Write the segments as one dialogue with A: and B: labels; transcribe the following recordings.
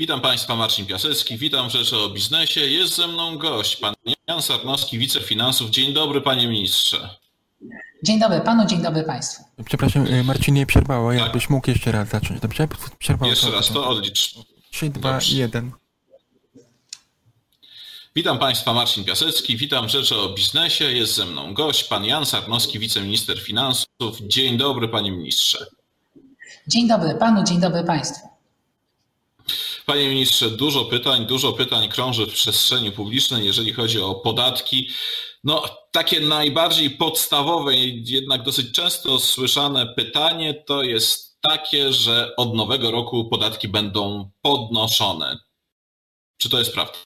A: Witam Państwa, Marcin Piasecki, witam w Rzeczy o Biznesie. Jest ze mną gość, pan Jan Sarnowski, wicefinansów. Dzień dobry, panie ministrze.
B: Dzień dobry panu, dzień dobry państwu.
C: Przepraszam, y, Marcinie, przerwało. Jakbyś tak. mógł jeszcze raz zacząć, dobrze?
A: Przerwało jeszcze raz, to odlicz.
C: 3, 2, 1.
A: Witam Państwa, Marcin Piasecki, witam w Rzeczy o Biznesie. Jest ze mną gość, pan Jan Sarnowski, wiceminister finansów. Dzień dobry, panie ministrze.
B: Dzień dobry panu, dzień dobry państwu.
A: Panie ministrze, dużo pytań, dużo pytań krąży w przestrzeni publicznej, jeżeli chodzi o podatki. No, takie najbardziej podstawowe i jednak dosyć często słyszane pytanie to jest takie, że od nowego roku podatki będą podnoszone. Czy to jest prawda?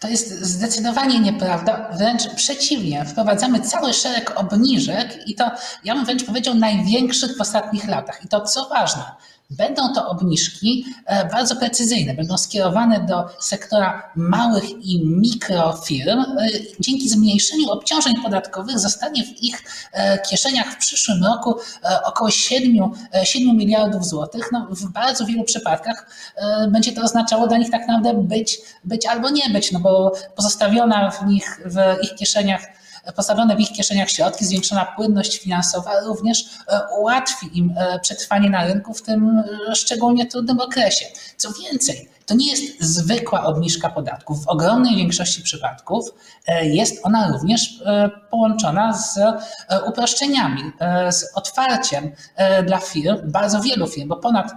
B: To jest zdecydowanie nieprawda, wręcz przeciwnie. Wprowadzamy cały szereg obniżek i to, ja bym wręcz powiedział, największych w ostatnich latach. I to co ważne, Będą to obniżki e, bardzo precyzyjne, będą skierowane do sektora małych i mikrofirm. E, dzięki zmniejszeniu obciążeń podatkowych zostanie w ich e, kieszeniach w przyszłym roku około 7, 7 miliardów złotych. No, w bardzo wielu przypadkach będzie to oznaczało dla nich tak naprawdę być, być albo nie być, no bo pozostawiona w nich, w ich kieszeniach postawione w ich kieszeniach środki, zwiększona płynność finansowa również e, ułatwi im e, przetrwanie na rynku w tym e, szczególnie trudnym okresie. Co więcej, to nie jest zwykła obniżka podatków. W ogromnej większości przypadków e, jest ona również e, połączona z e, uproszczeniami, z otwarciem dla firm, bardzo wielu firm, bo ponad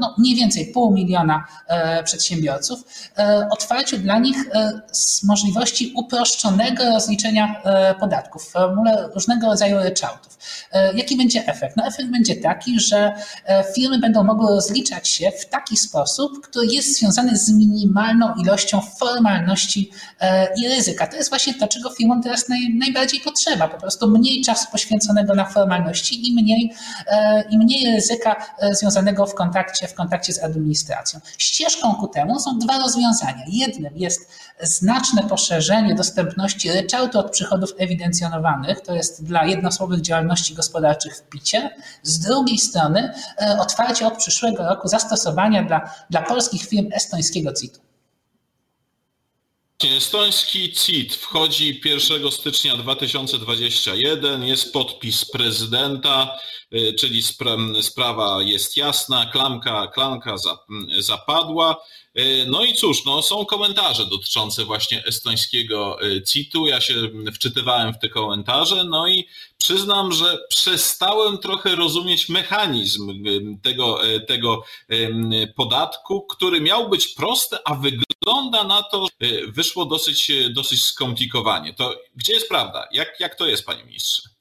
B: no, mniej więcej pół miliona przedsiębiorców, otwarciu dla nich z możliwości uproszczonego rozliczenia podatków w formule różnego rodzaju ryczałtów. Jaki będzie efekt? No efekt będzie taki, że firmy będą mogły rozliczać się w taki sposób, który jest związany związany z minimalną ilością formalności e, i ryzyka. To jest właśnie to, czego firmom teraz naj, najbardziej potrzeba. Po prostu mniej czasu poświęconego na formalności i mniej, e, i mniej ryzyka e, związanego w kontakcie, w kontakcie z administracją. Ścieżką ku temu są dwa rozwiązania. Jednym jest znaczne poszerzenie dostępności ryczałtu od przychodów ewidencjonowanych, to jest dla jednoosobowych działalności gospodarczych w PICie. Z drugiej strony otwarcie od przyszłego roku zastosowania dla, dla polskich firm estońskiego CIT-u.
A: Estoński CIT wchodzi 1 stycznia 2021, jest podpis prezydenta, y, czyli sprawa jest jasna, klamka, klamka zapadła. Y, no i cóż, no, są komentarze dotyczące właśnie estońskiego y, CIT-u. Ja się wczytywałem w te komentarze, no i przyznam, że przestałem trochę rozumieć mechanizm tego, tego podatku, który miał być prosty, a wygląda na to, wyszło dosyć, dosyć skomplikowanie. To gdzie jest prawda? Jak, jak to jest, panie ministrze?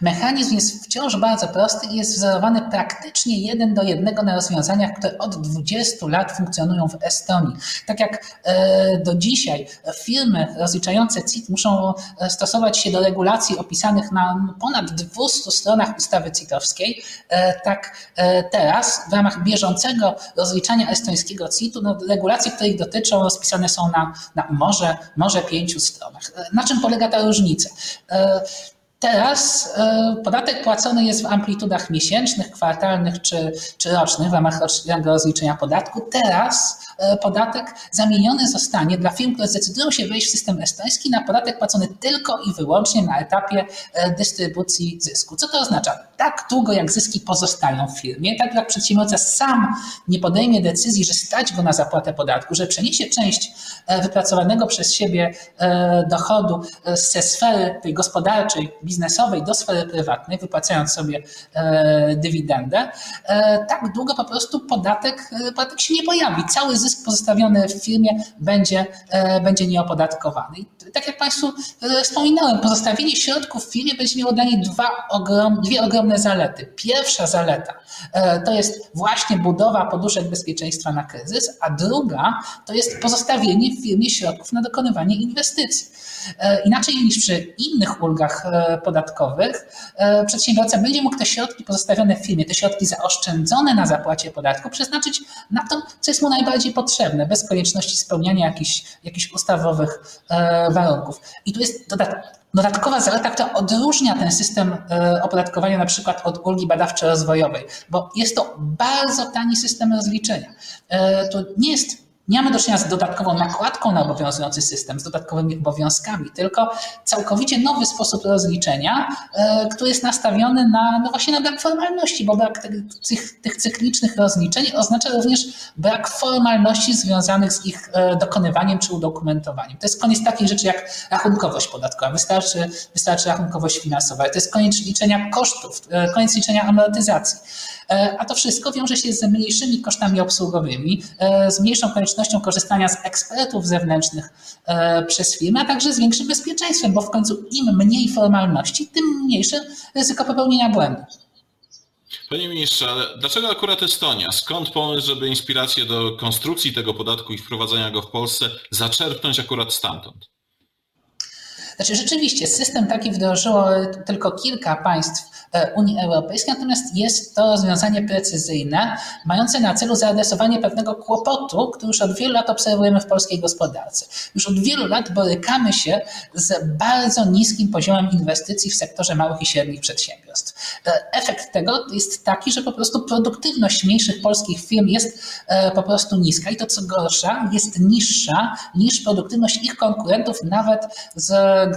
B: Mechanizm jest wciąż bardzo prosty i jest wzorowany praktycznie jeden do jednego na rozwiązaniach, które od 20 lat funkcjonują w Estonii. Tak jak e, do dzisiaj firmy rozliczające CIT muszą e, stosować się do regulacji opisanych na ponad 200 stronach ustawy CIT-owskiej, e, tak teraz w ramach bieżącego rozliczania estońskiego CIT-u no, regulacje, które ich dotyczą, rozpisane są na, na może, może pięciu stronach. Na czym polega ta różnica? Teraz e, podatek płacony jest w amplitudach miesięcznych, kwartalnych czy, czy rocznych w ramach rocznego rozliczenia podatku. Teraz e, podatek zamieniony zostanie dla firm, które zdecydują się wejść w system estoński na podatek płacony tylko i wyłącznie na etapie e, dystrybucji zysku. Co to oznacza? Tak długo jak zyski pozostają w firmie, tak jak przedsiębiorca sam nie podejmie decyzji, że stać go na zapłatę podatku, że przeniesie część wypracowanego przez siebie dochodu ze sfery tej gospodarczej, biznesowej do sfery prywatnej, wypłacając sobie e, dywidendę, e, tak długo po prostu podatek, e, podatek się nie pojawi. Cały zysk pozostawiony w firmie będzie, będzie nieopodatkowany. Tak jak Państwu wspominałem, pozostawienie środków w firmie będzie miało dla niej dwa ogrom, dwie ogromne zalety. Pierwsza zaleta to jest właśnie budowa poduszek bezpieczeństwa na kryzys, a druga to jest pozostawienie w firmie środków na dokonywanie inwestycji. Inaczej niż przy innych ulgach podatkowych, e, przedsiębiorca będzie mógł te środki pozostawione w firmie, te środki zaoszczędzone na zapłacie podatku przeznaczyć na to, co jest mu najbardziej potrzebne, bez konieczności spełniania jakichś, jakichś ustawowych e, warunków. I tu jest Dodatkowa zaleta, która odróżnia ten system opodatkowania na przykład od ulgi badawczo-rozwojowej, bo jest to bardzo tani system rozliczenia. To nie jest nie mamy do czynienia z dodatkową nakładką na obowiązujący system, z dodatkowymi obowiązkami, tylko całkowicie nowy sposób rozliczenia, e, który jest nastawiony na, no właśnie na brak formalności, bo brak tych, tych cyklicznych rozliczeń oznacza również brak formalności związanych z ich e, dokonywaniem czy udokumentowaniem. To jest koniec takich rzeczy jak rachunkowość podatkowa, wystarczy, wystarczy rachunkowość finansowa, to jest koniec liczenia kosztów, e, koniec liczenia amortyzacji. A to wszystko wiąże się z mniejszymi kosztami obsługowymi, z mniejszą koniecznością koniecznością korzystania z ekspertów zewnętrznych e, przez firmę, a także z większym bezpieczeństwem, bo w końcu im mniej formalności, tym mniejsze ryzyko popełnienia błędu.
A: Panie ministrze, ale dlaczego akurat Estonia? Skąd pomysł, żeby inspirację do konstrukcji tego podatku i wprowadzenia go w Polsce zaczerpnąć akurat stamtąd?
B: Znaczy rzeczywiście system taki wdrożyło tylko kilka państw e, Unii Europejskiej, natomiast jest to rozwiązanie precyzyjne, mające na celu zaadresowanie pewnego kłopotu, który już od wielu lat obserwujemy w polskiej gospodarce. Już od wielu lat borykamy się z bardzo niskim poziomem inwestycji w sektorze małych i średnich przedsiębiorstw. E, efekt tego jest taki, że po prostu produktywność mniejszych polskich firm jest e, po prostu niska i to co gorsza, jest niższa niż produktywność ich konkurentów nawet z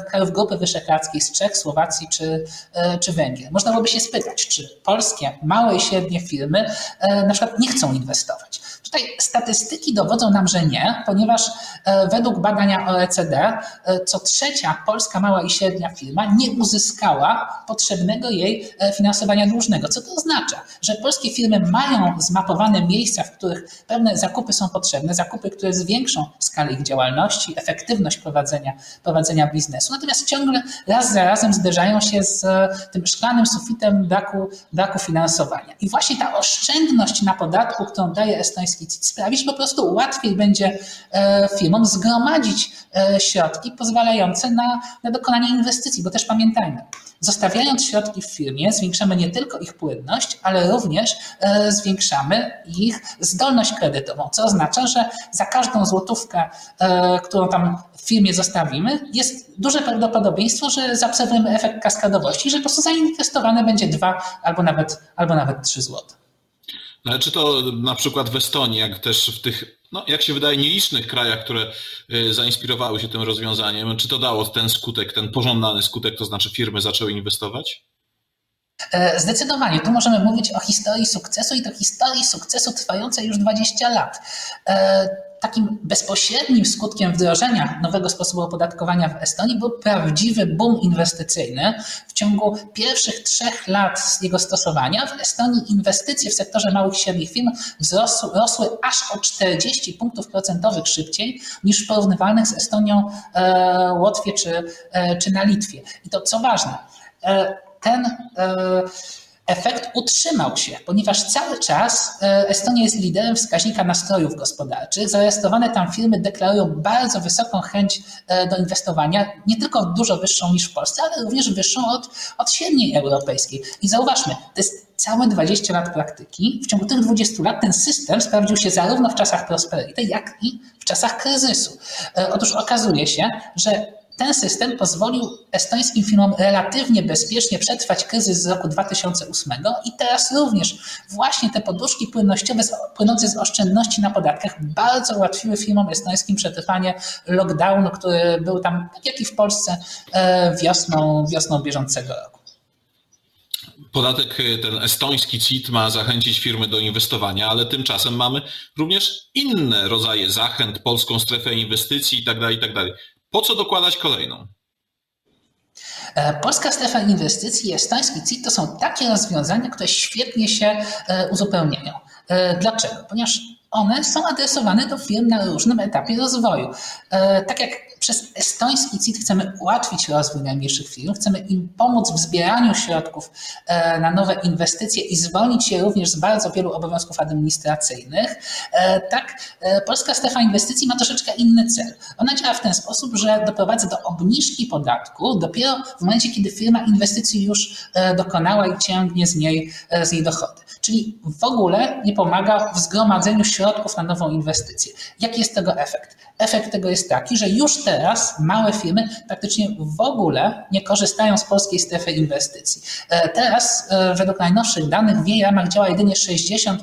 B: krajów Grupy Wyszehradzkiej, z Czech, Słowacji czy, e, czy Węgier. Można byłoby się spytać, czy polskie małe i średnie firmy e, na przykład nie chcą inwestować. Tutaj statystyki dowodzą nam, że nie, ponieważ e, według badania OECD co trzecia polska mała i średnia firma nie uzyskała potrzebnego jej finansowania dłużnego. Co to oznacza? Że polskie firmy mają zmapowane miejsca, w których pewne zakupy są potrzebne, zakupy, które zwiększą skalę ich działalności, efektywność prowadzenia, prowadzenia biznesu natomiast ciągle raz za razem zderzają się z e, tym szklanym sufitem braku, braku finansowania. I właśnie ta oszczędność na podatku, którą daje estoński CIT, sprawi, że po prostu łatwiej będzie e, firmom zgromadzić e, środki pozwalające na, na dokonanie inwestycji, bo też pamiętajmy, Zostawiając środki w firmie, zwiększamy nie tylko ich płynność, ale również zwiększamy ich zdolność kredytową, co oznacza, że za każdą złotówkę, którą tam w firmie zostawimy, jest duże prawdopodobieństwo, że zaobserwujemy efekt kaskadowości, że po prostu zainwestowane będzie dwa albo nawet, albo nawet złote.
A: Ale czy to na przykład w Estonii, jak też w tych, no jak się wydaje, nielicznych krajach, które y, zainspirowały się tym rozwiązaniem, czy to dało ten skutek, ten pożądany skutek, to znaczy firmy zaczęły inwestować?
B: E, zdecydowanie. Tu możemy mówić o historii sukcesu i to historii sukcesu trwającej już 20 lat. Takim bezpośrednim skutkiem wdrożenia nowego sposobu opodatkowania w Estonii był prawdziwy boom inwestycyjny. W ciągu pierwszych trzech lat jego stosowania w Estonii inwestycje w sektorze małych i średnich firm wzrosły, rosły aż o 40 punktów procentowych szybciej niż w porównywalnych z Estonią e, Łotwie czy, e, czy na Litwie. I to co ważne, e, ten e, efekt utrzymał się, ponieważ cały czas e, Estonia jest liderem wskaźnika nastrojów gospodarczych. Zarejestrowane tam firmy deklarują bardzo wysoką chęć e, do inwestowania, nie tylko dużo wyższą niż w Polsce, ale również wyższą od, od średniej europejskiej. I zauważmy, to jest całe 20 lat praktyki. W ciągu tych 20 lat ten system sprawdził się zarówno w czasach prosperity, jak i w czasach kryzysu. Otóż okazuje się, że ten system pozwolił estońskim firmom relatywnie bezpiecznie przetrwać kryzys z roku 2008 i teraz również właśnie te poduszki płynnościowe płynące z oszczędności na podatkach bardzo ułatwiły firmom estońskim przetrwanie lockdownu, który był tam, tak jak i w Polsce, e, wiosną, wiosną bieżącego roku.
A: Podatek e, ten estoński CIT ma zachęcić firmy do inwestowania, ale tymczasem mamy również inne rodzaje zachęt, polską strefę inwestycji itd. Tak itd. Po co dokładać kolejną?
B: E, polska strefa inwestycji i estoński CIT to są takie rozwiązania, które świetnie się e, uzupełniają. E, dlaczego? Ponieważ one są adresowane do firm na różnym etapie rozwoju. Tak jak przez estoński CIT chcemy ułatwić rozwój najmniejszych firm, chcemy im pomóc w zbieraniu środków e, na nowe inwestycje i zwolnić je również z bardzo wielu obowiązków administracyjnych. E, tak, e, Polska Strefa Inwestycji ma troszeczkę inny cel. Ona działa w ten sposób, że doprowadza do obniżki podatku dopiero w momencie, kiedy firma inwestycji już dokonała i ciągnie z niej, z niej dochody. Czyli w ogóle nie pomaga w zgromadzeniu środków na nową inwestycję. Jaki jest tego efekt? efekt tego jest taki, że już teraz małe firmy praktycznie w ogóle nie korzystają z polskiej strefy inwestycji. Teraz według najnowszych danych w jej ramach działa jedynie 60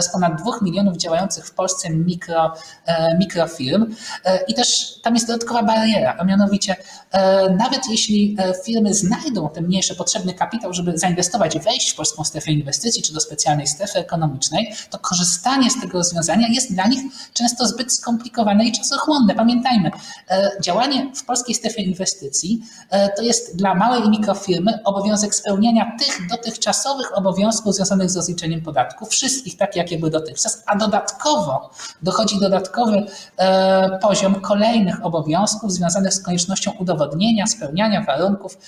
B: z ponad 2 milionów działających w Polsce mikro, mikrofirm i też tam jest dodatkowa bariera, a mianowicie nawet jeśli firmy znajdą ten mniejszy potrzebny kapitał, żeby zainwestować, wejść w polską strefę inwestycji czy do specjalnej strefy ekonomicznej, to korzystanie z tego rozwiązania jest dla nich często zbyt skomplikowane i czasochłonne. Pamiętajmy, e, działanie w polskiej strefie inwestycji e, to jest dla małej i mikrofirmy obowiązek spełniania tych dotychczasowych obowiązków związanych z rozliczeniem podatków, wszystkich tak, jakie były dotychczas, a dodatkowo dochodzi dodatkowy e, poziom kolejnych obowiązków związanych z koniecznością udowodnienia, spełniania warunków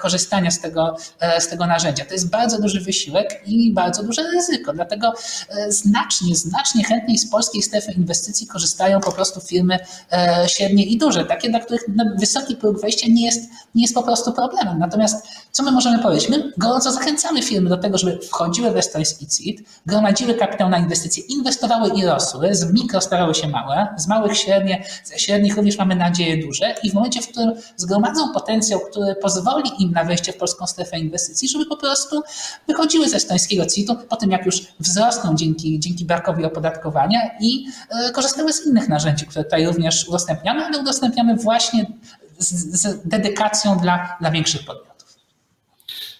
B: korzystania z tego, z tego narzędzia. To jest bardzo duży wysiłek i bardzo duże ryzyko. Dlatego e, znacznie, znacznie chętniej z polskiej strefy inwestycji korzystają po prostu firmy e, średnie i duże, takie, dla których wysoki próg wejścia nie jest, nie jest po prostu problemem. Natomiast co my możemy powiedzieć? My gorąco zachęcamy firmy do tego, żeby wchodziły w estoński CIT, gromadziły kapitał na inwestycje, inwestowały i rosły, z mikro starały się małe, z małych średnie, ze średnich również mamy nadzieję duże i w momencie, w którym zgromadzą potencjał, który pozwoli im na wejście w polską strefę inwestycji, żeby po prostu wychodziły ze estońskiego CIT-u po tym, jak już wzrosną dzięki, dzięki brakowi opodatkowania i e, korzystały z innych narzędzi, które tutaj również udostępniamy, ale udostępniamy właśnie z, z dedykacją dla, dla większych podmiotów.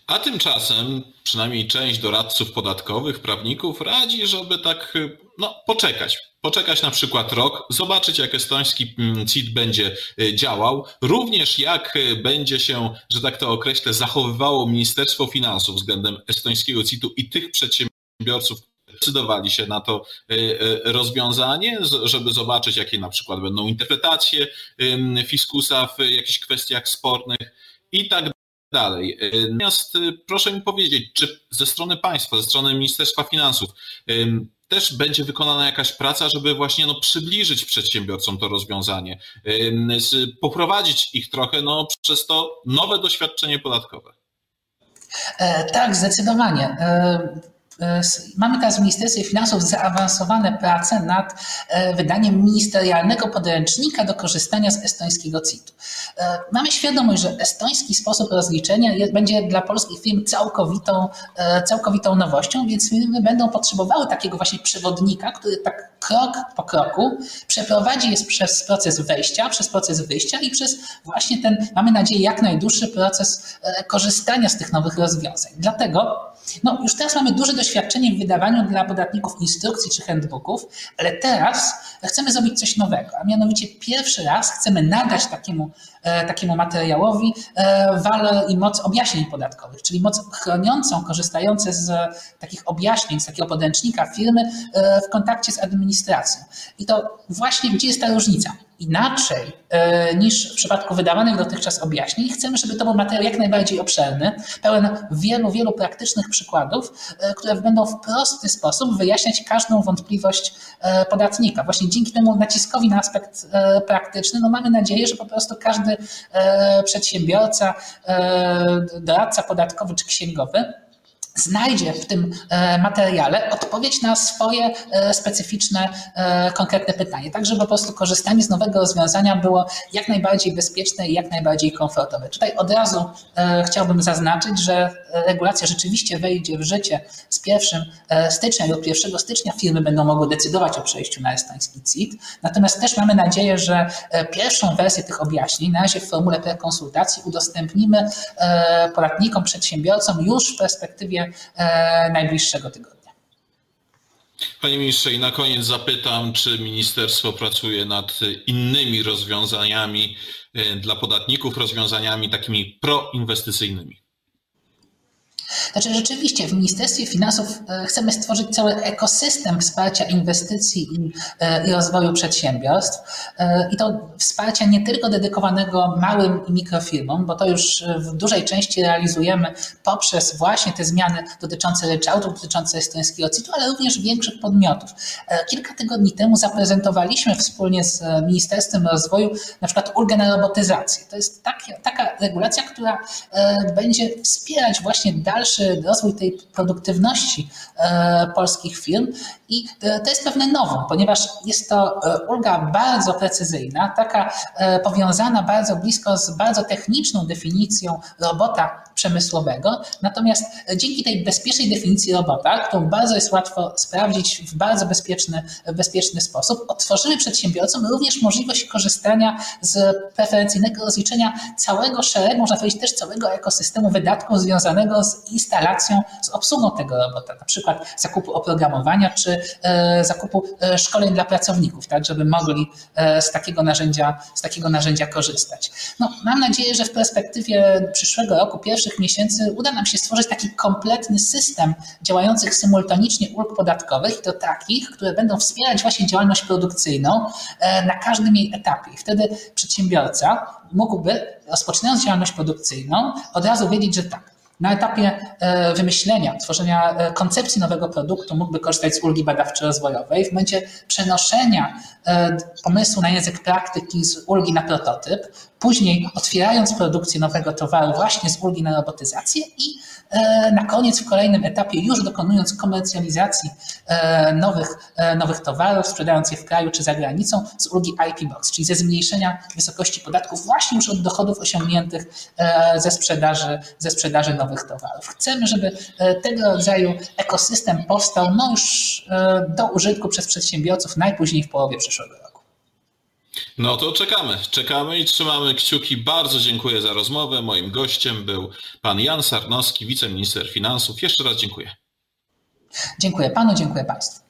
A: A tymczasem przynajmniej część doradców podatkowych, prawników radzi, żeby tak no, poczekać. Poczekać na przykład rok, zobaczyć jak estoński mm, CIT będzie y, działał, również jak y, będzie się, że tak to określę, zachowywało Ministerstwo Finansów względem estońskiego CIT-u i tych przedsiębiorców, decydowali się na to y, rozwiązanie, żeby zobaczyć, jakie na przykład będą interpretacje fiskusa w jakichś kwestiach spornych i tak dalej. Natomiast proszę mi powiedzieć, czy ze strony państwa, ze strony Ministerstwa Finansów też będzie wykonana jakaś praca, żeby właśnie no, przybliżyć przedsiębiorcom to rozwiązanie, poprowadzić ich trochę no, przez to nowe doświadczenie podatkowe.
B: E, tak, zdecydowanie. E, mamy teraz w Ministerstwie Finansów zaawansowane prace nad e, wydaniem ministerialnego podręcznika do korzystania z estońskiego CIT-u. E, mamy świadomość, że estoński sposób rozliczenia będzie dla polskich firm całkowitą, całkowitą nowością, więc firmy będą potrzebowały takiego właśnie przewodnika, który tak krok po kroku przeprowadzi je przez proces wejścia, przez proces wyjścia i przez właśnie ten, mamy nadzieję, jak najdłuższy proces korzystania z tych nowych rozwiązań. Dlatego no, już teraz mamy duże doświadczenie w wydawaniu dla podatników instrukcji czy handbooków, ale teraz chcemy zrobić coś nowego, a mianowicie pierwszy raz chcemy nadać takiemu, takiemu materiałowi e, walor i moc objaśnień podatkowych, czyli moc chroniącą, korzystające z takich objaśnień, z takiego podręcznika firmy e, w kontakcie z administracją. I to właśnie gdzie jest ta różnica? inaczej e, niż w przypadku wydawanych dotychczas objaśnień. Chcemy, żeby to był materiał jak najbardziej obszerny, pełen wielu, wielu praktycznych przykładów, e, które będą w prosty sposób wyjaśniać każdą wątpliwość e, podatnika. Właśnie dzięki temu naciskowi na aspekt praktyczny, no mamy nadzieję, że po prostu każdy przedsiębiorca, doradca podatkowy czy księgowy znajdzie w tym e, materiale odpowiedź na swoje e, specyficzne, e, konkretne pytanie, tak żeby po prostu korzystanie z nowego rozwiązania było jak najbardziej bezpieczne i jak najbardziej komfortowe. Tutaj od razu chciałbym zaznaczyć, że regulacja rzeczywiście wejdzie w życie z 1 stycznia lub 1 stycznia firmy będą mogły decydować o przejściu na estoński CIT, natomiast też mamy nadzieję, że pierwszą wersję tych objaśnień na razie w formule prekonsultacji udostępnimy podatnikom, przedsiębiorcom już w perspektywie E, najbliższego tygodnia.
A: Panie ministrze, i na koniec zapytam, czy ministerstwo pracuje nad innymi rozwiązaniami e, dla podatników, rozwiązaniami takimi proinwestycyjnymi?
B: Znaczy rzeczywiście w Ministerstwie Finansów e, chcemy stworzyć cały ekosystem wsparcia inwestycji i, e, i rozwoju przedsiębiorstw e, i to wsparcia nie tylko dedykowanego małym i mikrofirmom, bo to już w dużej części realizujemy poprzez właśnie te zmiany dotyczące ryczałtu, dotyczące estońskiego CIT-u, ale również większych podmiotów. Kilka tygodni temu zaprezentowaliśmy wspólnie z Ministerstwem Rozwoju na przykład ulgę na robotyzację. To jest taka, taka regulacja, która będzie wspierać właśnie dalsze pospieszy rozwój tej produktywności polskich firm. I to jest pewne nowum, ponieważ jest to ulga bardzo precyzyjna, taka powiązana bardzo blisko z bardzo techniczną definicją robota przemysłowego. Natomiast dzięki tej bezpiecznej definicji robota, którą bardzo jest łatwo sprawdzić w bardzo bezpieczny, bezpieczny sposób, otworzymy przedsiębiorcom również możliwość korzystania z preferencyjnego rozliczenia całego szeregu, można powiedzieć też całego ekosystemu wydatków związanego z instalacją, z obsługą tego robota, na przykład zakupu oprogramowania czy e, zakupu e, szkoleń dla pracowników, tak, żeby mogli e, z takiego narzędzia, z takiego narzędzia korzystać. No, mam nadzieję, że w perspektywie przyszłego roku, pierwszych miesięcy uda nam się stworzyć taki kompletny system działających symultanicznie ulg podatkowych i to takich, które będą wspierać właśnie działalność produkcyjną na każdym jej etapie. I wtedy przedsiębiorca mógłby, rozpoczynając działalność produkcyjną, od razu wiedzieć, że tak, na etapie e, wymyślenia, tworzenia e, koncepcji nowego produktu mógłby korzystać z ulgi badawczo-rozwojowej. W momencie przenoszenia e, pomysłu na język praktyki z ulgi na prototyp, później otwierając produkcję nowego towaru właśnie z ulgi na robotyzację i E, na koniec w kolejnym etapie, już dokonując komercjalizacji e, nowych, e, nowych towarów, sprzedając je w kraju czy za granicą z ulgi IP Box, czyli ze zmniejszenia wysokości podatków właśnie już od dochodów osiągniętych ze sprzedaży, ze sprzedaży nowych towarów. Chcemy, żeby tego rodzaju ekosystem powstał no już do użytku przez przedsiębiorców najpóźniej w połowie przyszłego roku.
A: No to czekamy, czekamy i trzymamy kciuki. Bardzo dziękuję za rozmowę. Moim gościem był pan Jan Sarnowski, wiceminister finansów. Jeszcze raz dziękuję.
B: Dziękuję panu, dziękuję państwu.